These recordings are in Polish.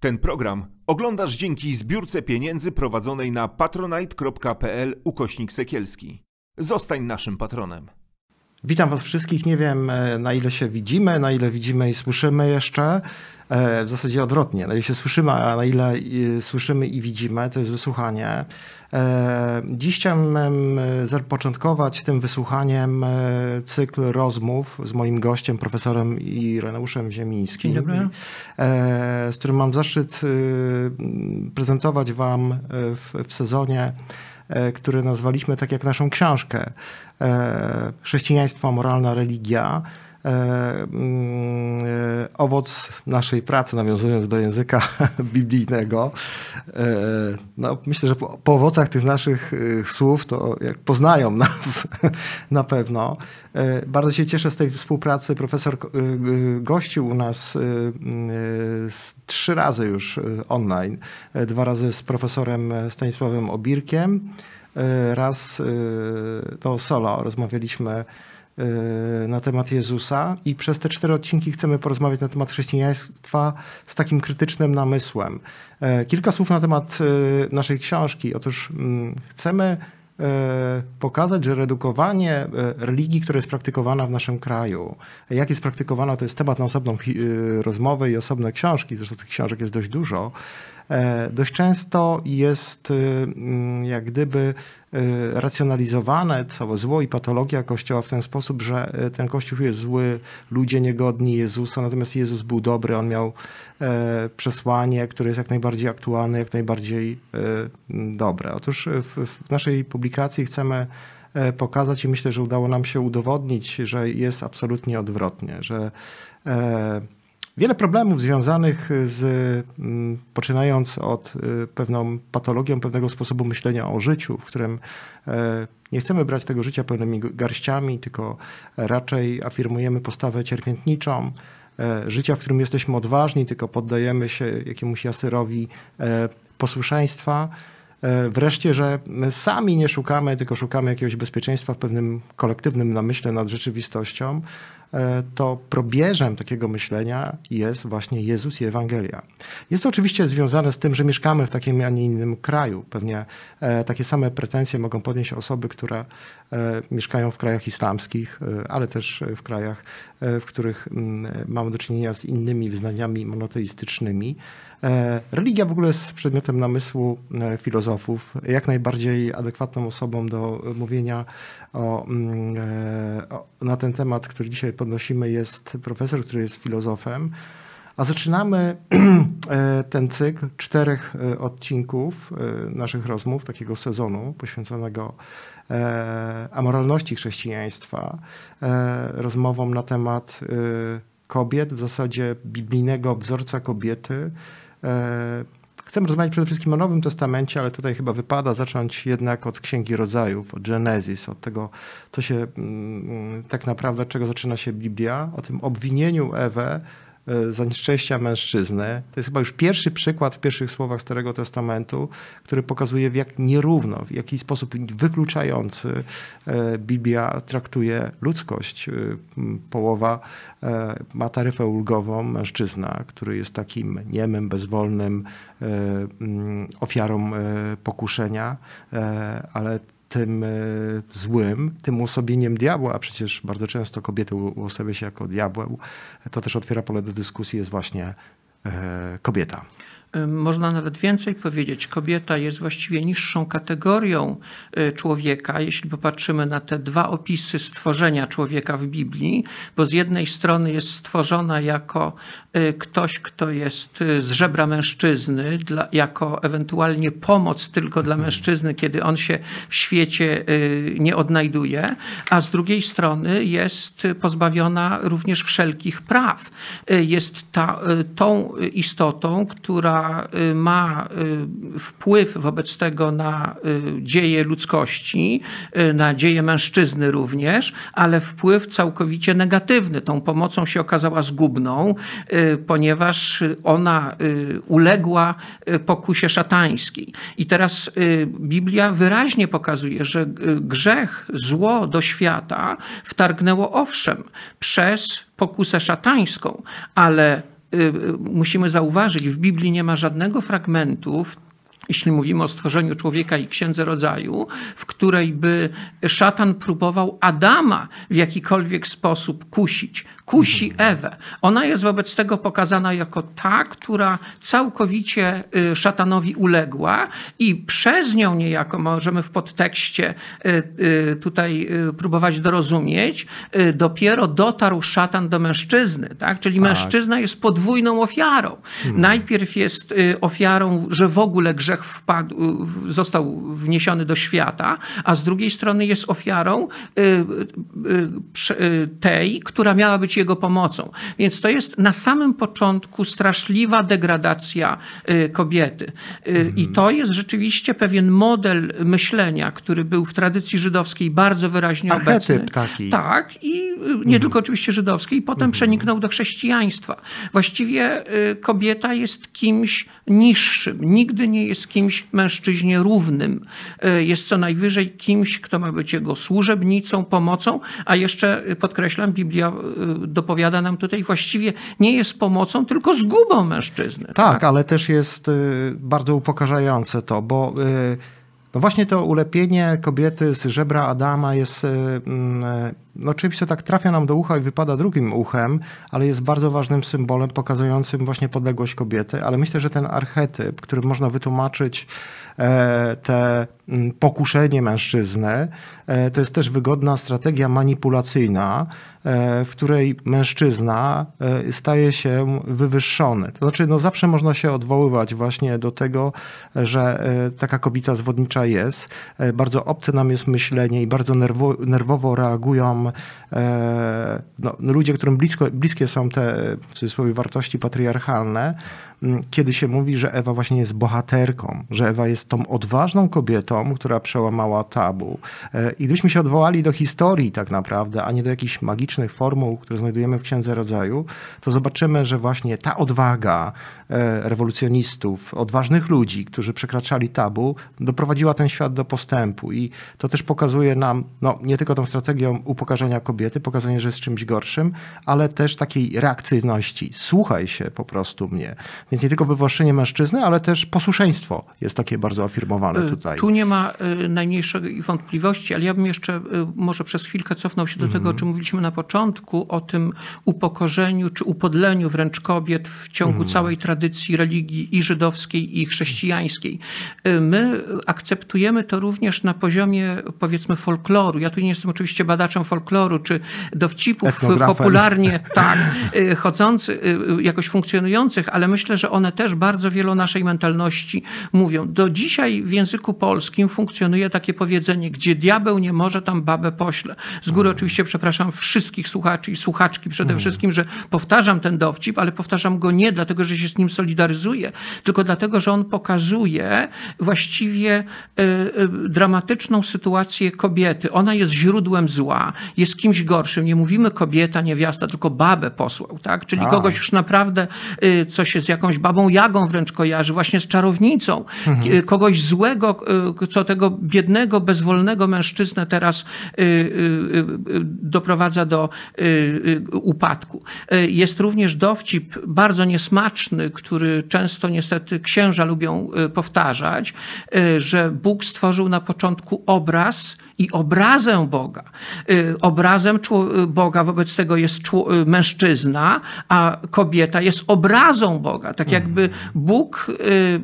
Ten program oglądasz dzięki zbiórce pieniędzy prowadzonej na patronite.pl ukośnik sekielski. Zostań naszym patronem. Witam Was wszystkich. Nie wiem, e, na ile się widzimy, na ile widzimy i słyszymy jeszcze. E, w zasadzie odwrotnie, na ile się słyszymy, a na ile e, słyszymy i widzimy, to jest wysłuchanie. Dziś chciałem zapoczątkować tym wysłuchaniem cykl rozmów z moim gościem, profesorem Ireneuszem Ziemińskim, Dzień dobry. z którym mam zaszczyt prezentować Wam w, w sezonie który nazwaliśmy tak jak naszą książkę Chrześcijaństwo, moralna religia. Mm, owoc naszej pracy, nawiązując do języka biblijnego. No, myślę, że po, po owocach tych naszych słów, to jak poznają nas na pewno. Bardzo się cieszę z tej współpracy. Profesor gościł u nas trzy razy już online. Dwa razy z profesorem Stanisławem Obirkiem. Raz to solo rozmawialiśmy na temat Jezusa i przez te cztery odcinki chcemy porozmawiać na temat chrześcijaństwa z takim krytycznym namysłem. Kilka słów na temat naszej książki. Otóż chcemy pokazać, że redukowanie religii, która jest praktykowana w naszym kraju, jak jest praktykowana, to jest temat na osobną rozmowę i osobne książki, zresztą tych książek jest dość dużo, dość często jest jak gdyby racjonalizowane całe zło i patologia Kościoła w ten sposób, że ten Kościół jest zły, ludzie niegodni Jezusa, natomiast Jezus był dobry, on miał przesłanie, które jest jak najbardziej aktualne, jak najbardziej dobre. Otóż w naszej publikacji chcemy pokazać i myślę, że udało nam się udowodnić, że jest absolutnie odwrotnie, że Wiele problemów związanych z, mm, poczynając od y, pewną patologią pewnego sposobu myślenia o życiu, w którym e, nie chcemy brać tego życia pełnymi garściami, tylko raczej afirmujemy postawę cierpiętniczą, e, życia, w którym jesteśmy odważni, tylko poddajemy się jakiemuś jasyrowi e, posłuszeństwa. Wreszcie, że sami nie szukamy, tylko szukamy jakiegoś bezpieczeństwa w pewnym kolektywnym namyśle nad rzeczywistością, to probierzem takiego myślenia jest właśnie Jezus i Ewangelia. Jest to oczywiście związane z tym, że mieszkamy w takim, a nie innym kraju. Pewnie e, takie same pretensje mogą podnieść osoby, które e, mieszkają w krajach islamskich, ale też w krajach, w których mm, mamy do czynienia z innymi wyznaniami monoteistycznymi. E, religia w ogóle jest przedmiotem namysłu e, filozofów. Jak najbardziej adekwatną osobą do mówienia o, mm, e, o, na ten temat, który dzisiaj podnosimy, jest profesor, który jest filozofem. A zaczynamy ten cykl czterech odcinków naszych rozmów, takiego sezonu poświęconego amoralności chrześcijaństwa, rozmowom na temat kobiet, w zasadzie biblijnego wzorca kobiety, E, chcemy rozmawiać przede wszystkim o Nowym Testamencie, ale tutaj chyba wypada zacząć jednak od Księgi Rodzajów, od Genesis, od tego, co się mm, tak naprawdę, czego zaczyna się Biblia, o tym obwinieniu Ewę E, za nieszczęścia mężczyzny. To jest chyba już pierwszy przykład w pierwszych słowach Starego Testamentu, który pokazuje w jak nierówno, w jaki sposób wykluczający e, Biblia traktuje ludzkość. E, połowa ma taryfę ulgową, mężczyzna, który jest takim niemym, bezwolnym ofiarą pokuszenia, ale tym e, złym, tym uosobieniem diabła, a przecież bardzo często kobiety uosabia się jako diabeł, to też otwiera pole do dyskusji, jest właśnie e, kobieta. Można nawet więcej powiedzieć. Kobieta jest właściwie niższą kategorią y, człowieka, jeśli popatrzymy na te dwa opisy stworzenia człowieka w Biblii, bo z jednej strony jest stworzona jako y, ktoś, kto jest y, z żebra mężczyzny, dla, jako ewentualnie pomoc tylko dla mężczyzny, kiedy on się w świecie nie odnajduje, a z drugiej strony jest pozbawiona również wszelkich praw. Jest ta, tą istotą, która Y, ma y, wpływ wobec tego na y, dzieje ludzkości, na dzieje mężczyzny również, ale wpływ całkowicie negatywny. Tą pomocą się okazała zgubną, ponieważ ona uległa pokusie szatańskiej. I teraz Biblia wyraźnie pokazuje, że grzech, zło do świata wtargnęło owszem przez pokusę szatańską, ale musimy zauważyć, w Biblii nie ma żadnego fragmentu, jeśli mówimy o stworzeniu człowieka i księdze rodzaju, w której by szatan próbował Adama w jakikolwiek sposób kusić kusi Ewę. Ona jest wobec tego pokazana jako ta, która całkowicie y, szatanowi uległa i przez nią niejako możemy w podtekście y, y, tutaj próbować dorozumieć, dopiero dotarł szatan do mężczyzny, tak? Czyli tak. mężczyzna jest podwójną ofiarą. Hmm. Najpierw jest ofiarą, że w ogóle grzech wpadł, został wniesiony do świata, a z drugiej strony jest ofiarą tej, która miała być jego pomocą. Więc to jest na samym początku straszliwa degradacja y, kobiety. Mhm. I to jest rzeczywiście pewien model myślenia, który był w tradycji żydowskiej bardzo wyraźnie Archetyp obecny. taki. Tak, i nie mhm. tylko oczywiście żydowskiej, i potem mhm. przeniknął do chrześcijaństwa. Właściwie kobieta jest kimś niższym, nigdy nie jest kimś mężczyźnie równym. Jest co najwyżej kimś, kto ma być jego służebnicą, pomocą, a jeszcze podkreślam, Biblia dopowiada nam tutaj właściwie nie jest pomocą, tylko zgubą mężczyzny. Tak, tak? ale też jest y, bardzo upokarzające to, bo y, no właśnie to ulepienie kobiety z żebra Adama jest, y, mm, no oczywiście tak trafia nam do ucha i wypada drugim uchem, ale jest bardzo ważnym symbolem pokazującym właśnie podległość kobiety, ale myślę, że ten archetyp, który można wytłumaczyć te mm, pokuszenie mężczyzny, e, to jest też wygodna strategia manipulacyjna, E, w której mężczyzna e, staje się wywyższony. To znaczy, no zawsze można się odwoływać właśnie do tego, że e, taka kobieta zwodnicza jest. Bardzo obce nam jest myślenie i bardzo nerwo, nerwowo reagują no, ludzie, którym blisko, bliskie są te w cudzysłowie wartości patriarchalne, kiedy się mówi, że Ewa właśnie jest bohaterką, że Ewa jest tą odważną kobietą, która przełamała tabu. I gdybyśmy się odwołali do historii tak naprawdę, a nie do jakichś magicznych formuł, które znajdujemy w Księdze Rodzaju, to zobaczymy, że właśnie ta odwaga e, rewolucjonistów, odważnych ludzi, którzy przekraczali tabu, doprowadziła ten świat do postępu. I to też pokazuje nam no, nie tylko tą strategią upokarzenia kobiety, pokazanie, że jest czymś gorszym, ale też takiej reakcyjności. Słuchaj się po prostu mnie. Więc nie tylko wywłaszczenie mężczyzny, ale też posłuszeństwo jest takie bardzo afirmowane e, tutaj. Tu nie ma e, najmniejszej wątpliwości, ale ja bym jeszcze może przez chwilkę cofnął się do mm -hmm. tego, o czym mówiliśmy na początku, o tym upokorzeniu czy upodleniu wręcz kobiet w ciągu mm. całej tradycji religii i żydowskiej, i chrześcijańskiej. E, my akceptujemy to również na poziomie powiedzmy folkloru. Ja tu nie jestem oczywiście badaczem folkloru czy dowcipów popularnie tak, chodzących, jakoś funkcjonujących, ale myślę, że one też bardzo wiele o naszej mentalności mówią. Do dzisiaj w języku polskim funkcjonuje takie powiedzenie, gdzie diabeł nie może, tam babę pośle. Z góry oczywiście przepraszam wszystkich słuchaczy i słuchaczki przede mm. wszystkim, że powtarzam ten dowcip, ale powtarzam go nie dlatego, że się z nim solidaryzuję, tylko dlatego, że on pokazuje właściwie y, y, dramatyczną sytuację kobiety. Ona jest źródłem zła, jest kimś gorszym. Nie mówimy kobieta, niewiasta, tylko babę posłał, tak? Czyli A. kogoś już naprawdę, y, co się z jakąś babą Jagą wręcz kojarzy, właśnie z czarownicą. Mhm. Kogoś złego, co tego biednego, bezwolnego mężczyznę teraz doprowadza do upadku. Jest również dowcip bardzo niesmaczny, który często niestety księża lubią powtarzać, że Bóg stworzył na początku obraz, i obrazę Boga. Y, obrazem Boga wobec tego jest y, mężczyzna, a kobieta jest obrazą Boga. Tak jakby Bóg y,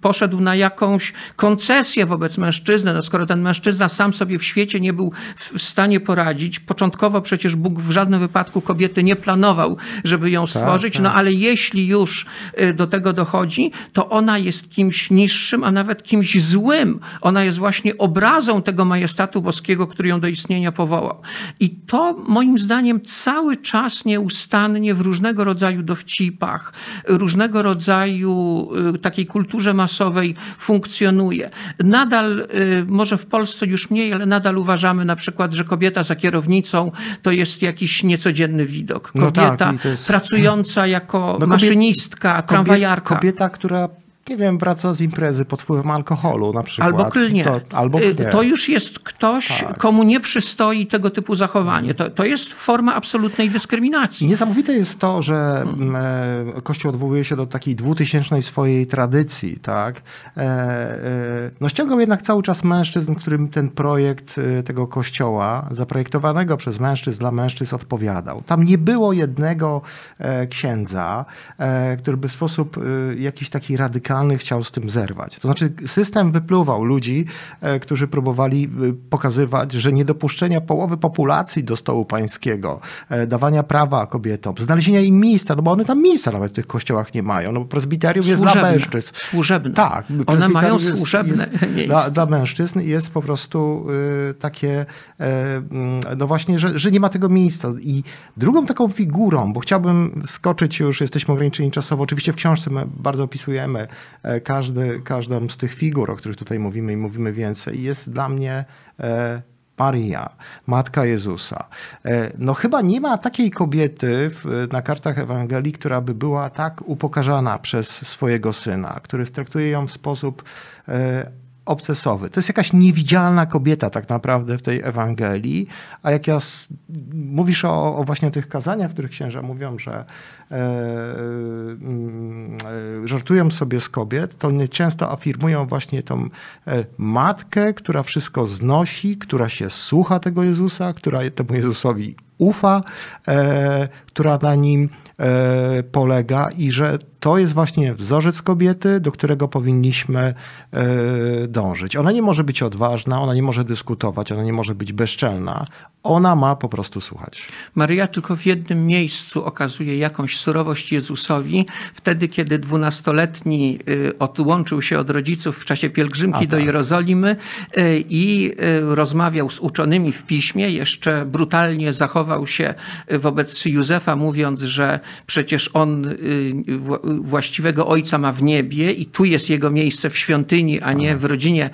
poszedł na jakąś koncesję wobec mężczyzny. No skoro ten mężczyzna sam sobie w świecie nie był w stanie poradzić, początkowo przecież Bóg w żadnym wypadku kobiety nie planował, żeby ją tak, stworzyć, tak. no ale jeśli już do tego dochodzi, to ona jest kimś niższym, a nawet kimś złym. Ona jest właśnie obrazą tego tego majestatu boskiego, który ją do istnienia powołał. I to moim zdaniem cały czas nieustannie w różnego rodzaju dowcipach, różnego rodzaju y, takiej kulturze masowej funkcjonuje. Nadal, y, może w Polsce już mniej, ale nadal uważamy na przykład, że kobieta za kierownicą to jest jakiś niecodzienny widok. Kobieta no tak, jest... pracująca jako no, maszynistka, tramwajarka. Kobieta, która nie wiem, wraca z imprezy pod wpływem alkoholu na przykład. Albo klnie. To, albo Y, klnie. to już jest ktoś, Tak. komu nie przystoi tego typu zachowanie. To, to jest forma absolutnej dyskryminacji. Niesamowite jest to, że mm, e, Kościół odwołuje się do takiej dwutysięcznej swojej tradycji, tak? E, e, No ściągał jednak cały czas mężczyzn, którym ten projekt tego kościoła, zaprojektowanego przez mężczyzn dla mężczyzn odpowiadał. Tam nie było jednego księdza, który by w sposób jakiś taki radykalny chciał z tym zerwać. To znaczy system wypluwał ludzi, e, którzy próbowali e, pokazywać, że niedopuszczenia połowy populacji do stołu pańskiego, e, dawania prawa kobietom, znalezienia im miejsca, no bo one tam miejsca nawet w tych kościołach nie mają, no bo prezbiterium jest dla mężczyzn. Służebne. Tak. One mają jest- służebne jest miejsce. Dla, dla mężczyzn jest po prostu takie, mm, no właśnie, że, że nie ma tego miejsca. I drugą taką figurą, bo chciałbym skoczyć już, jesteśmy ograniczeni czasowo, oczywiście w książce bardzo opisujemy każdy, każdą z tych figur, o których tutaj mówimy i mówimy więcej, jest dla mnie e, Maria, Matka Jezusa. E, No chyba nie ma takiej kobiety w, na kartach Ewangelii, która by była tak upokarzana przez swojego syna, który traktuje ją w sposób e, obcesowy. To jest jakaś niewidzialna kobieta tak naprawdę w tej Ewangelii, a jak ja s- mówisz o, o właśnie tych kazaniach, w których księża mówią, że e, mm, e, żartują sobie z kobiet, to one często afirmują właśnie tą e, matkę, która wszystko znosi, która się słucha tego Jezusa, która temu Jezusowi ufa, e, która na nim e, polega i że to jest właśnie wzorzec kobiety, do którego powinniśmy e, dążyć. Ona nie może być odważna, ona nie może dyskutować, ona nie może być bezczelna. Ona ma po prostu słuchać. Maryja tylko w jednym miejscu okazuje jakąś surowość Jezusowi, wtedy kiedy dwunastoletni y, odłączył się od rodziców w czasie pielgrzymki do tak. Jerozolimy y, i y, rozmawiał z uczonymi w piśmie, jeszcze brutalnie zachował się wobec Józefa, mówiąc, że przecież on właściwego ojca ma w niebie i tu jest jego miejsce w świątyni, a nie w rodzinie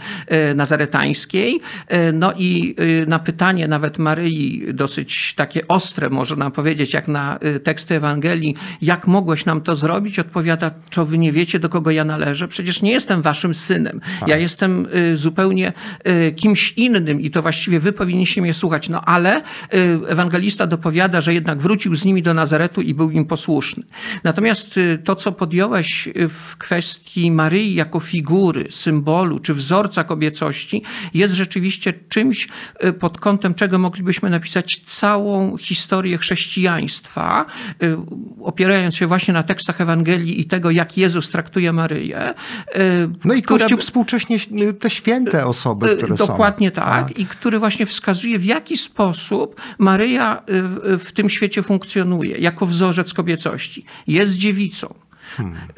y, nazaretańskiej. Y, No i y, na pytanie nawet Maryi, dosyć takie ostre, można powiedzieć, jak na teksty Ewangelii, jak mogłeś nam to zrobić? Odpowiada, czy wy nie wiecie, do kogo ja należę? Przecież nie jestem waszym synem. Ja jestem zupełnie kimś innym i to właściwie wy powinniście mnie słuchać. No ale ewangelista dopowiada, że jednak wrócił z nimi do Nazaretu i był im posłuszny. Natomiast to, co podjąłeś y, w kwestii Maryi jako figury, symbolu czy wzorca kobiecości, jest rzeczywiście czymś, y, pod kątem czego moglibyśmy napisać całą historię chrześcijaństwa, y, opierając się właśnie na tekstach Ewangelii i tego, jak Jezus traktuje Maryję. No i Kościół współcześnie te święte osoby, które są. Y, Dokładnie tak. I który właśnie wskazuje, w jaki sposób Maryja w tym świecie funkcjonuje, jako wzorzec kobiecości. Jest dziewicą.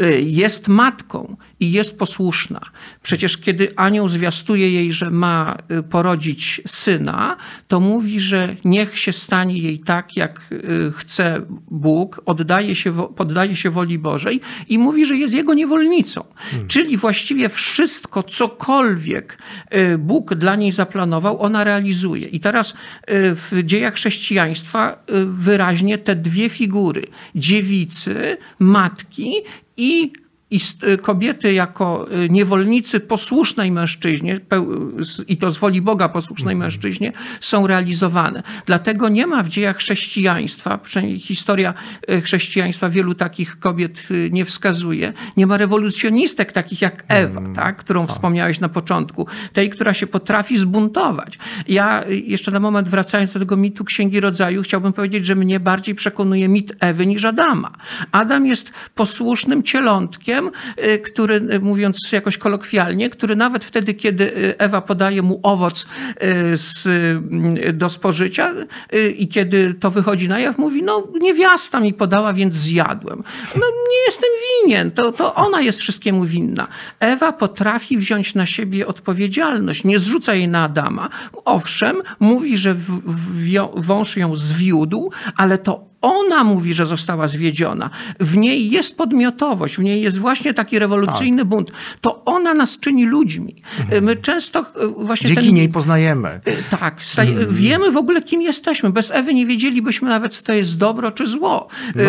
Y, Jest matką i jest posłuszna. Przecież kiedy anioł zwiastuje jej, że ma y, porodzić syna, to mówi, że niech się stanie jej tak, jak y, chce Bóg, oddaje się, poddaje się woli Bożej i mówi, że jest jego niewolnicą. Czyli właściwie wszystko, cokolwiek Bóg dla niej zaplanował, ona realizuje. I teraz w dziejach chrześcijaństwa wyraźnie te dwie figury, dziewicy, matki i i kobiety jako y, niewolnicy posłusznej mężczyźnie, i to z woli Boga posłusznej mężczyźnie, są realizowane. Dlatego nie ma w dziejach chrześcijaństwa, przynajmniej historia y, chrześcijaństwa wielu takich kobiet y, nie wskazuje, nie ma rewolucjonistek takich jak Ewa, tak, którą wspomniałeś na początku, tej, która się potrafi zbuntować. Ja jeszcze na moment wracając do tego mitu Księgi Rodzaju, chciałbym powiedzieć, że mnie bardziej przekonuje mit Ewy niż Adama. Adam jest posłusznym cielątkiem, y, który, y, mówiąc jakoś kolokwialnie, który nawet wtedy, kiedy y, Ewa podaje mu owoc z, do spożycia i kiedy to wychodzi na jaw, mówi, no niewiasta mi podała, więc zjadłem. No nie jestem winien, to, to ona jest wszystkiemu winna. Ewa potrafi wziąć na siebie odpowiedzialność, nie zrzuca jej na Adama. Owszem, mówi, że w, w, wąż ją zwiódł, ale to ona mówi, że została zwiedziona. W niej jest podmiotowość, w niej jest właśnie taki rewolucyjny tak. bunt. To ona nas czyni ludźmi. Mhm. My często e, właśnie... Dzięki ten... niej poznajemy. E, tak. Mhm. Wiemy w ogóle, kim jesteśmy. Bez Ewy nie wiedzielibyśmy nawet, co to jest dobro czy zło. No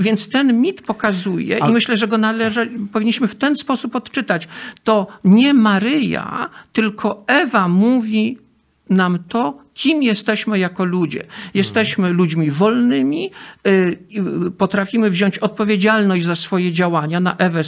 Więc ten mit pokazuje i myślę, że go należy, powinniśmy w ten sposób odczytać. To nie Maryja, tylko Ewa mówi nam to, kim jesteśmy jako ludzie. Jesteśmy ludźmi wolnymi, y, potrafimy wziąć odpowiedzialność za swoje działania. Na Ewę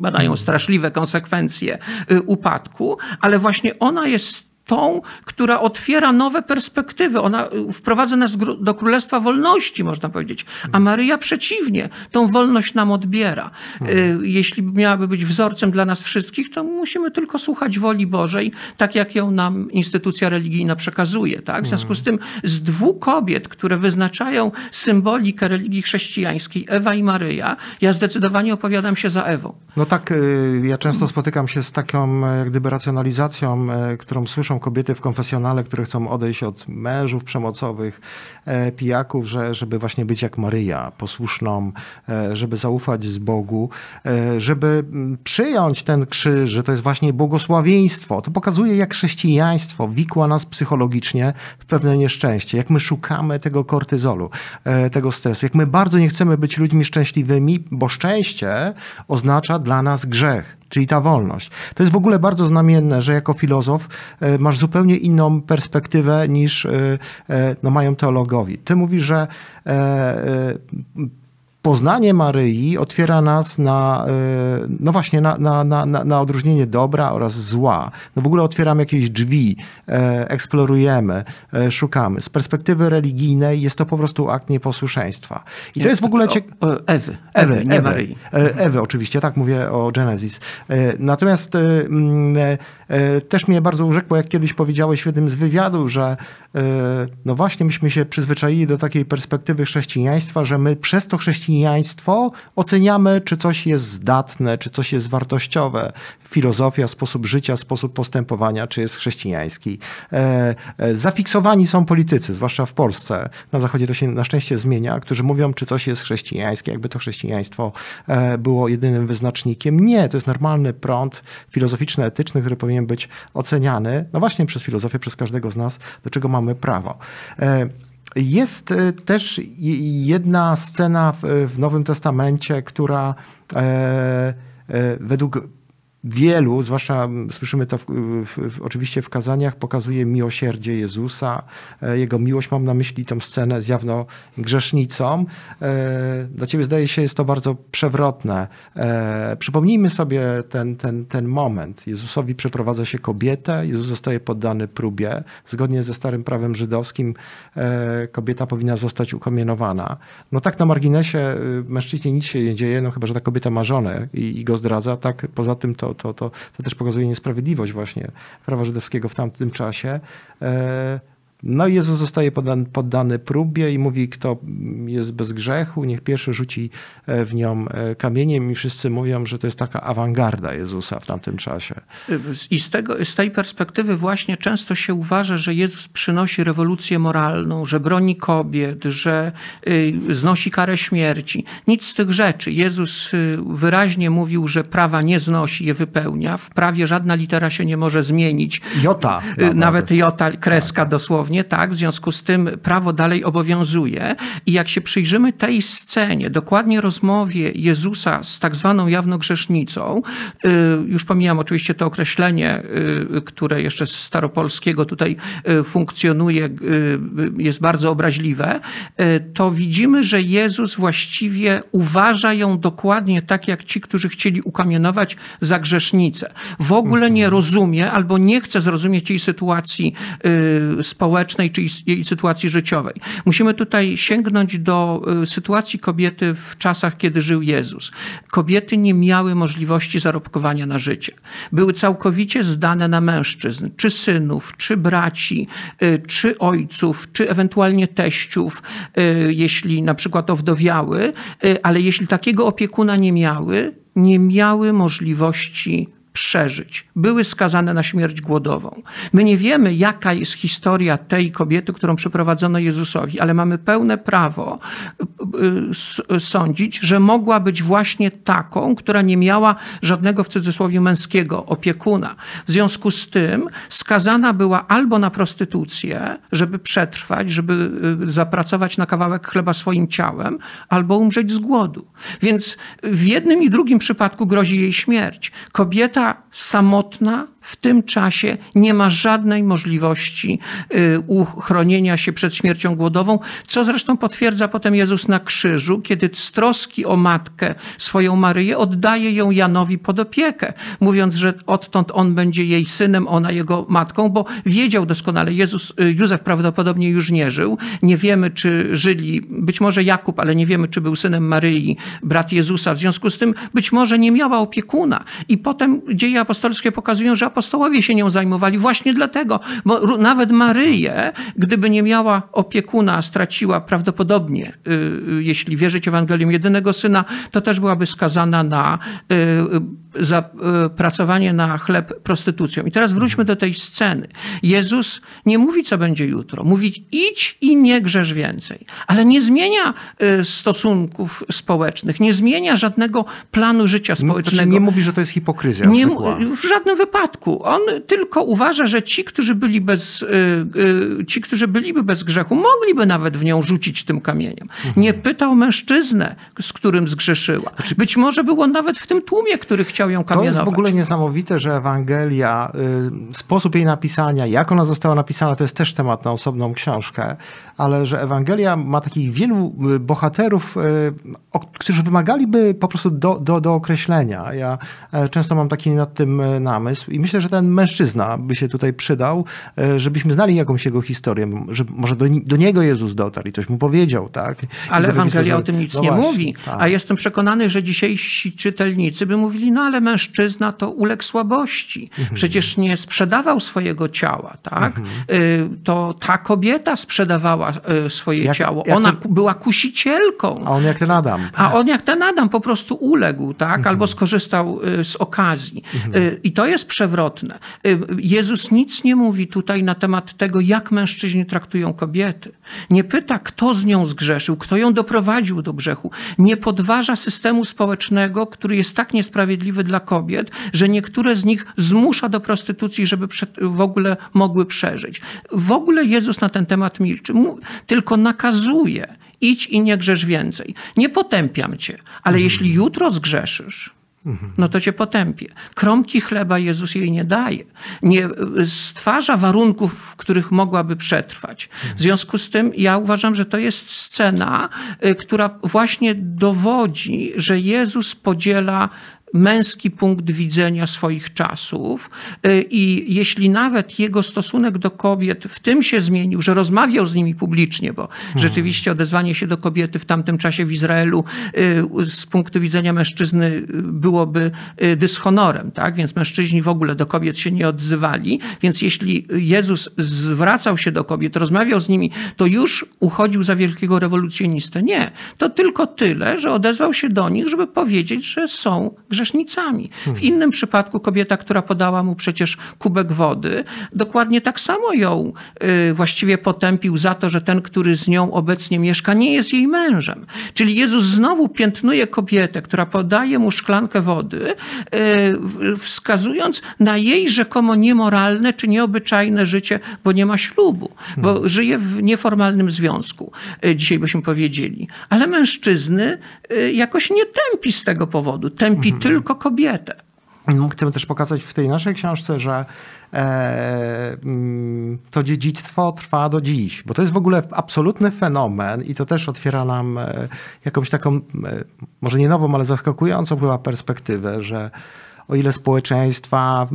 badają straszliwe konsekwencje y, upadku, ale właśnie ona jest tą, która otwiera nowe perspektywy. Ona y, wprowadza nas do królestwa wolności, można powiedzieć. A Maryja przeciwnie, tą wolność nam odbiera. Y, jeśli miałaby być wzorcem dla nas wszystkich, to musimy tylko słuchać woli Bożej, tak jak ją nam instytucja religijna przekazuje. Tak? W związku z tym z dwóch kobiet, które wyznaczają symbolikę religii chrześcijańskiej, Ewa i Maryja, ja zdecydowanie opowiadam się za Ewą. No tak, y, ja często spotykam się z taką jak gdyby racjonalizacją, którą słyszę kobiety w konfesjonale, które chcą odejść od mężów przemocowych, e, pijaków, że, żeby właśnie być jak Maryja, posłuszną, e, żeby zaufać z Bogu, e, żeby mm, przyjąć ten krzyż, że to jest właśnie błogosławieństwo. To pokazuje, jak chrześcijaństwo wikła nas psychologicznie w pewne nieszczęście, jak my szukamy tego kortyzolu, tego stresu, jak my bardzo nie chcemy być ludźmi szczęśliwymi, bo szczęście oznacza dla nas grzech czyli ta wolność. To jest w ogóle bardzo znamienne, że jako filozof e, masz zupełnie inną perspektywę niż e, e, no, mają teologowie. Ty mówisz, że poznanie Maryi otwiera nas na, e, no właśnie, na, na, na, na odróżnienie dobra oraz zła. No w ogóle otwieramy jakieś drzwi, e, eksplorujemy, e, szukamy. Z perspektywy religijnej jest to po prostu akt nieposłuszeństwa. I to jest w ogóle ciekawe. Ewy, Ewy, nie Ewy, Maryi. Ewy, oczywiście, tak mówię o Genesis. Natomiast też mnie bardzo urzekło, jak kiedyś powiedziałeś w jednym z wywiadów, że no właśnie myśmy się przyzwyczaili do takiej perspektywy chrześcijaństwa, że my przez to chrześcijaństwo oceniamy, czy coś jest zdatne, czy coś jest wartościowe. Filozofia, sposób życia, sposób postępowania, czy jest chrześcijański. E, e, zafiksowani są politycy, zwłaszcza w Polsce. Na Zachodzie to się na szczęście zmienia, którzy mówią, czy coś jest chrześcijańskie, jakby to chrześcijaństwo e, było jedynym wyznacznikiem. Nie, to jest normalny prąd filozoficzno-etyczny, który powinien być oceniany, no właśnie przez filozofię, przez każdego z nas, do czego mamy mamy prawo. E, jest e, też jedna scena w Nowym Testamencie, która e, według wielu, zwłaszcza słyszymy to w, w, oczywiście w kazaniach, pokazuje miłosierdzie Jezusa. E, jego miłość, mam na myśli tą scenę z jawną grzesznicą. E, dla ciebie zdaje się, jest to bardzo przewrotne. E, przypomnijmy sobie ten, ten, ten moment. Jezusowi przeprowadza się kobietę, Jezus zostaje poddany próbie. Zgodnie ze starym prawem żydowskim kobieta powinna zostać ukomienowana. No tak na marginesie mężczyźnie nic się nie dzieje, no chyba, że ta kobieta ma żonę i, i go zdradza. Tak poza tym to to, to, to też pokazuje niesprawiedliwość właśnie prawa żydowskiego w tamtym czasie. No i Jezus zostaje poddany, poddany próbie i mówi, kto jest bez grzechu, niech pierwszy rzuci e, w nią e, kamieniem i wszyscy mówią, że to jest taka awangarda Jezusa w tamtym czasie. I z, tego, z tej perspektywy właśnie często się uważa, że Jezus przynosi rewolucję moralną, że broni kobiet, że y, znosi karę śmierci. Nic z tych rzeczy. Jezus y, wyraźnie mówił, że prawa nie znosi, je wypełnia. W prawie żadna litera się nie może zmienić. Jota. Nawet, nawet jota, kreska tak. dosłownie nie tak, w związku z tym prawo dalej obowiązuje. I jak się przyjrzymy tej scenie, dokładnie rozmowie Jezusa z tak zwaną jawnogrzesznicą, y, już pomijam oczywiście to określenie, y, które jeszcze z staropolskiego tutaj y, funkcjonuje, jest bardzo obraźliwe, to widzimy, że Jezus właściwie uważa ją dokładnie tak, jak ci, którzy chcieli ukamienować za grzesznicę. W ogóle nie mhm. rozumie albo nie chce zrozumieć jej sytuacji społecznej, społecznej czy jej sytuacji życiowej. Musimy tutaj sięgnąć do y, sytuacji kobiety w czasach, kiedy żył Jezus. Kobiety nie miały możliwości zarobkowania na życie. Były całkowicie zdane na mężczyzn, czy synów, czy braci, y, czy ojców, czy ewentualnie teściów, y, jeśli na przykład owdowiały, ale jeśli takiego opiekuna nie miały, nie miały możliwości przeżyć. Były skazane na śmierć głodową. My nie wiemy, jaka jest historia tej kobiety, którą przyprowadzono Jezusowi, ale mamy pełne prawo y, sądzić, że mogła być właśnie taką, która nie miała żadnego w cudzysłowie męskiego opiekuna. W związku z tym skazana była albo na prostytucję, żeby przetrwać, żeby y, zapracować na kawałek chleba swoim ciałem, albo umrzeć z głodu. Więc w jednym i drugim przypadku grozi jej śmierć. Kobieta samotna w tym czasie nie ma żadnej możliwości y, uchronienia się przed śmiercią głodową, co zresztą potwierdza potem Jezus na krzyżu, kiedy z troski o matkę swoją Maryję oddaje ją Janowi pod opiekę, mówiąc, że odtąd on będzie jej synem, ona jego matką, bo wiedział doskonale, Jezus, y, Józef prawdopodobnie już nie żył, nie wiemy, czy żyli, być może Jakub, ale nie wiemy, czy był synem Maryi, brat Jezusa, w związku z tym być może nie miała opiekuna. I potem dzieje apostolskie pokazują, że apostołowie się nią zajmowali właśnie dlatego, bo nawet Maryję, gdyby nie miała opiekuna, straciła prawdopodobnie, y, y, jeśli wierzyć Ewangelium, jedynego syna, to też byłaby skazana na y, za pracowanie na chleb prostytucją. I teraz wróćmy do tej sceny. Jezus nie mówi, co będzie jutro. Mówi, idź i nie grzesz więcej. Ale nie zmienia stosunków społecznych, nie zmienia żadnego planu życia Znaczy społecznego. nie mówi, że to jest hipokryzja Nie, zwykła. w żadnym wypadku. On tylko uważa, że ci, którzy byli bez, y, y, ci, którzy byliby bez grzechu, mogliby nawet w nią rzucić tym kamieniem. Nie pytał mężczyznę, z którym zgrzeszyła. Być może był on nawet w tym tłumie, który chciał ją To kamienować. jest w ogóle niesamowite, że Ewangelia, y, sposób jej napisania, jak ona została napisana, to jest też temat na osobną książkę, ale że Ewangelia ma takich wielu bohaterów, którzy wymagaliby po prostu do, do, do określenia. Ja e, często mam taki nad tym e, namysł i myślę, że ten mężczyzna by się tutaj przydał, e, żebyśmy znali jakąś jego historię, że może do, do niego Jezus dotarł i coś mu powiedział, tak? I Ale Ewangelia o tym nic no nie właśnie, mówi. tak. A jestem przekonany, że dzisiejsi czytelnicy by mówili, no ale mężczyzna to uległ słabości. Mhm. Przecież nie sprzedawał swojego ciała, tak? Y, To ta kobieta sprzedawała y, swoje Jak- ciało. jak Ona ku- była kusicielką. A on jak ten Adam. A on jak ten Adam po prostu uległ, tak? Mhm. Albo skorzystał y, z okazji. Y, I to jest przewrotne. Y, Jezus nic nie mówi tutaj na temat tego, jak mężczyźni traktują kobiety. Nie pyta, kto z nią zgrzeszył, kto ją doprowadził do grzechu. Nie podważa systemu społecznego, który jest tak niesprawiedliwy dla kobiet, że niektóre z nich zmusza do prostytucji, żeby w ogóle mogły przeżyć. W ogóle Jezus na ten temat milczy, tylko nakazuje idź i nie grzesz więcej. Nie potępiam cię, ale jeśli jutro zgrzeszysz, no to cię potępię. Kromki chleba Jezus jej nie daje. Nie y, stwarza warunków, w których mogłaby przetrwać. W związku z tym ja uważam, że to jest scena, y, która właśnie dowodzi, że Jezus podziela męski punkt widzenia swoich czasów Y, i jeśli nawet jego stosunek do kobiet w tym się zmienił, że rozmawiał z nimi publicznie, bo rzeczywiście odezwanie się do kobiety w tamtym czasie w Izraelu y, z punktu widzenia mężczyzny y, byłoby dyshonorem, tak? Więc mężczyźni w ogóle do kobiet się nie odzywali, więc jeśli Jezus zwracał się do kobiet, rozmawiał z nimi, to już uchodził za wielkiego rewolucjonistę. Nie. To tylko tyle, że odezwał się do nich, żeby powiedzieć, że są grzesznicami. W innym przypadku kobieta, która podała mu przecież kubek wody, dokładnie tak samo ją y, właściwie potępił za to, że ten, który z nią obecnie mieszka, nie jest jej mężem. Czyli Jezus znowu piętnuje kobietę, która podaje mu szklankę wody, y, wskazując na jej rzekomo niemoralne czy nieobyczajne życie, bo nie ma ślubu, bo żyje w nieformalnym związku, y, dzisiaj byśmy powiedzieli. Ale mężczyzny jakoś nie tępi z tego powodu, tępi tylko kobietę. No, Chcemy też pokazać w tej naszej książce, że e, mm, to dziedzictwo trwa do dziś, bo to jest w ogóle absolutny fenomen i to też otwiera nam e, jakąś taką, e, może nie nową, ale zaskakującą chyba perspektywę, że o ile społeczeństwa,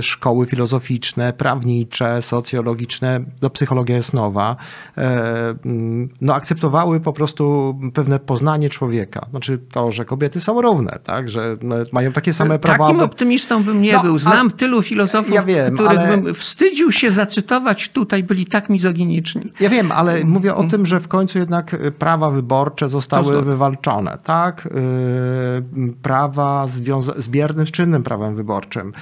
szkoły filozoficzne, prawnicze, socjologiczne, no psychologia jest nowa, e, mm, no akceptowały po prostu pewne poznanie człowieka. Znaczy to, że kobiety są równe, tak, że no, mają takie same prawa. Takim optymistą bym nie No, był. Znam tylu filozofów, Ja wiem, których ale- bym wstydził się zacytować tutaj, byli tak mizoginiczni. Ja wiem, ale mówię o tym, że w końcu jednak y, prawa wyborcze zostały wywalczone, tak? Y, Prawa związa- z biernym czynnym prawem wyborczym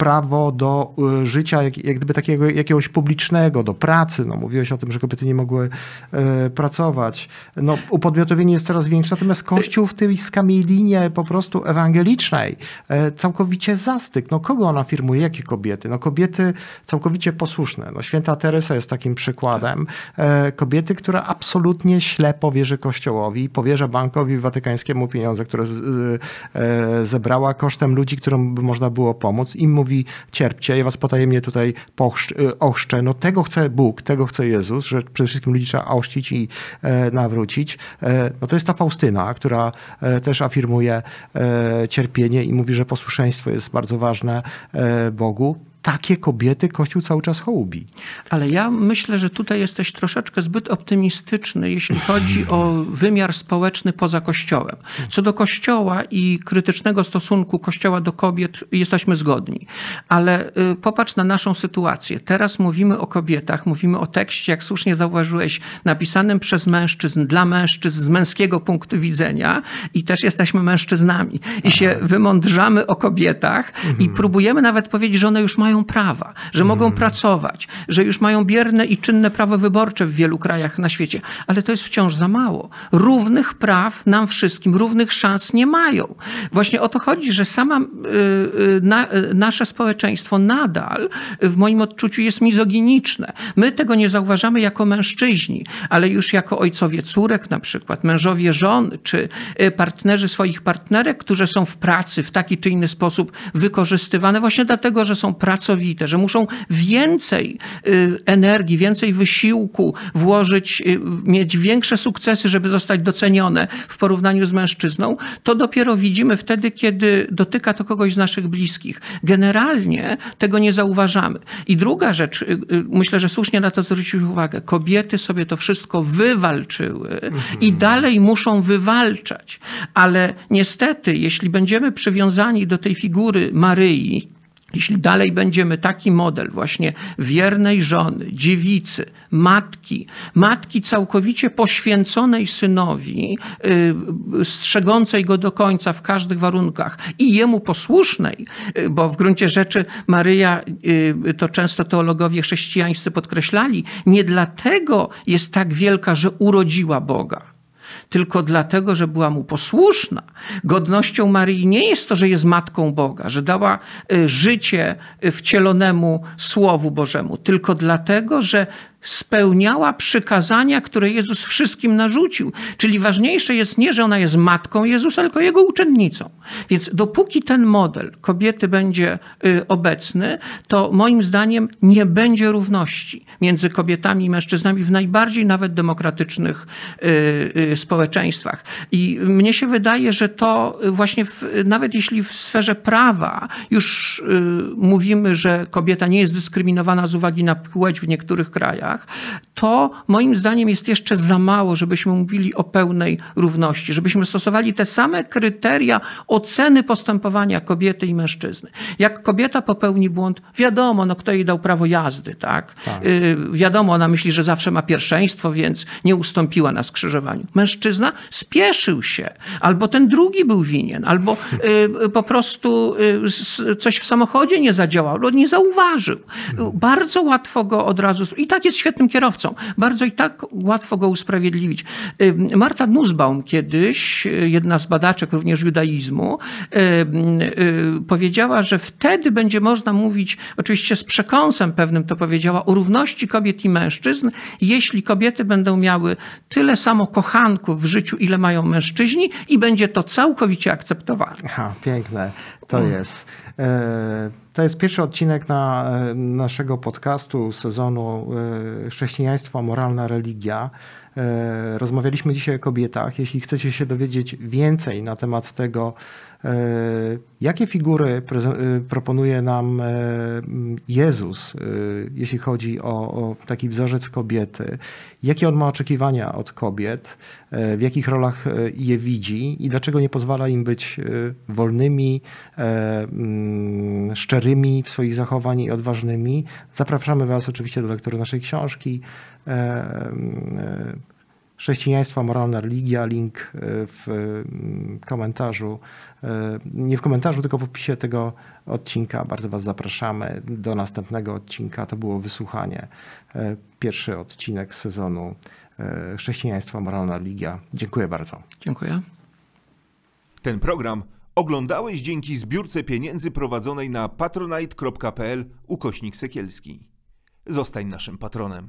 prawo do y, życia jak, jak gdyby takiego jakiegoś publicznego, do pracy. No, mówiłeś o tym, że kobiety nie mogły e, pracować. No, upodmiotowienie jest coraz większe, natomiast Kościół w tej skamielinie po prostu ewangelicznej e, całkowicie zastyk. No, kogo on afirmuje? Jakie kobiety? No, kobiety całkowicie posłuszne. No, święta Teresa jest takim przykładem. Kobiety, która absolutnie ślepo wierzy Kościołowi, powierza bankowi watykańskiemu pieniądze, które z, zebrała kosztem ludzi, którym można było pomóc. Im mówi mówi cierpcie, ja was potajemnie tutaj y, ochrzczę. No tego chce Bóg, tego chce Jezus, że przede wszystkim ludzi trzeba ochrzcić i e, nawrócić. E, no to jest ta Faustyna, która e, też afirmuje cierpienie i mówi, że posłuszeństwo jest bardzo ważne Bogu takie kobiety Kościół cały czas hołubi. Ale ja myślę, że tutaj jesteś troszeczkę zbyt optymistyczny, jeśli chodzi o wymiar społeczny poza Kościołem. Co do Kościoła i krytycznego stosunku Kościoła do kobiet jesteśmy zgodni. Ale y, popatrz na naszą sytuację. Teraz mówimy o kobietach, mówimy o tekście, jak słusznie zauważyłeś, napisanym przez mężczyzn, dla mężczyzn z męskiego punktu widzenia i też jesteśmy mężczyznami. I się wymądrzamy o kobietach i próbujemy nawet powiedzieć, że one już mają mają prawa, że mogą hmm. pracować, że już mają bierne i czynne prawo wyborcze w wielu krajach na świecie, ale to jest wciąż za mało. Równych praw nam wszystkim, równych szans nie mają. Właśnie o to chodzi, że sama y, y, na, y, nasze społeczeństwo nadal w moim odczuciu jest mizoginiczne. My tego nie zauważamy jako mężczyźni, ale już jako ojcowie córek na przykład, mężowie żon, czy partnerzy swoich partnerek, którzy są w pracy w taki czy inny sposób wykorzystywane właśnie dlatego, że są pracownicy pracowite, że muszą więcej y, energii, więcej wysiłku włożyć, y, mieć większe sukcesy, żeby zostać docenione w porównaniu z mężczyzną, to dopiero widzimy wtedy, kiedy dotyka to kogoś z naszych bliskich. Generalnie tego nie zauważamy. I druga rzecz, y, myślę, że słusznie na to zwrócić uwagę, kobiety sobie to wszystko wywalczyły mhm. i dalej muszą wywalczać. Ale niestety, jeśli będziemy przywiązani do tej figury Maryi, jeśli dalej będziemy taki model właśnie wiernej żony, dziewicy, matki, matki całkowicie poświęconej synowi, yy, strzegącej go do końca w każdych warunkach i jemu posłusznej, yy, bo w gruncie rzeczy Maryja, yy, to często teologowie chrześcijańscy podkreślali, nie dlatego jest tak wielka, że urodziła Boga tylko dlatego, że była mu posłuszna. Godnością Maryi nie jest to, że jest matką Boga, że dała y, życie y, wcielonemu Słowu Bożemu, tylko dlatego, że spełniała przykazania, które Jezus wszystkim narzucił. Czyli ważniejsze jest nie, że ona jest matką Jezusa, tylko jego uczennicą. Więc dopóki ten model kobiety będzie y, obecny, to moim zdaniem nie będzie równości między kobietami i mężczyznami w najbardziej nawet demokratycznych y, y, społeczeństwach. I mnie się wydaje, że to właśnie w, nawet jeśli w sferze prawa już mówimy, że kobieta nie jest dyskryminowana z uwagi na płeć w niektórych krajach, to moim zdaniem jest jeszcze za mało, żebyśmy mówili o pełnej równości, żebyśmy stosowali te same kryteria oceny postępowania kobiety i mężczyzny. Jak kobieta popełni błąd, wiadomo, no kto jej dał prawo jazdy, tak? tak. Y, wiadomo, ona myśli, że zawsze ma pierwszeństwo, więc nie ustąpiła na skrzyżowaniu. Mężczyzna spieszył się, albo ten drugi był winien, albo y, po prostu y, coś w samochodzie nie zadziałało, nie zauważył. Bardzo łatwo go od razu... I tak jest świetnym kierowcą. Bardzo i tak łatwo go usprawiedliwić. Marta Nussbaum kiedyś, y, jedna z badaczek również judaizmu, y, powiedziała, że wtedy będzie można mówić, oczywiście z przekąsem pewnym to powiedziała, o równości kobiet i mężczyzn, jeśli kobiety będą miały tyle samo kochanków w życiu, ile mają mężczyźni i będzie to całkowicie akceptowane. Aha, piękne to mm. jest. E, to jest pierwszy odcinek na e, naszego podcastu sezonu e, Chrześcijaństwo, moralna religia. Rozmawialiśmy dzisiaj o kobietach. Jeśli chcecie się dowiedzieć więcej na temat tego, jakie figury e, proponuje nam e, Jezus, jeśli chodzi o, o, taki wzorzec kobiety? Jakie on ma oczekiwania od kobiet? W jakich rolach je widzi i dlaczego nie pozwala im być wolnymi, szczerymi w swoich zachowaniach i odważnymi? Zapraszamy Was oczywiście do lektury naszej książki Chrześcijaństwo, moralna religia, link e, w mm, komentarzu, e, nie w komentarzu, tylko w opisie tego odcinka. Bardzo Was zapraszamy do następnego odcinka. To było wysłuchanie. E, Pierwszy odcinek sezonu Chrześcijaństwo, moralna religia. Dziękuję bardzo. Dziękuję. Ten program oglądałeś dzięki zbiórce pieniędzy prowadzonej na patronite.pl ukośnik sekielski. Zostań naszym patronem.